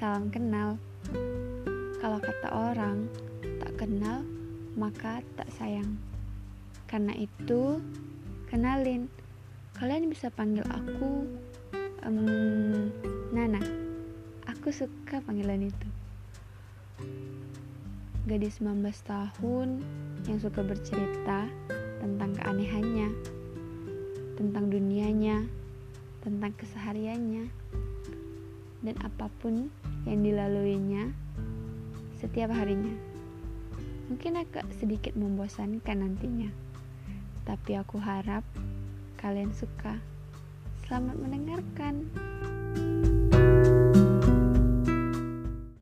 salam kenal. Kalau kata orang, tak kenal maka tak sayang. Karena itu, kenalin. Kalian bisa panggil aku um, Nana. Aku suka panggilan itu. Gadis 19 tahun yang suka bercerita tentang keanehannya, tentang dunianya, tentang kesehariannya dan apa pun yang dilaluinya setiap harinya. Mungkin agak sedikit membosankan nantinya, tapi aku harap kalian suka. Selamat mendengarkan.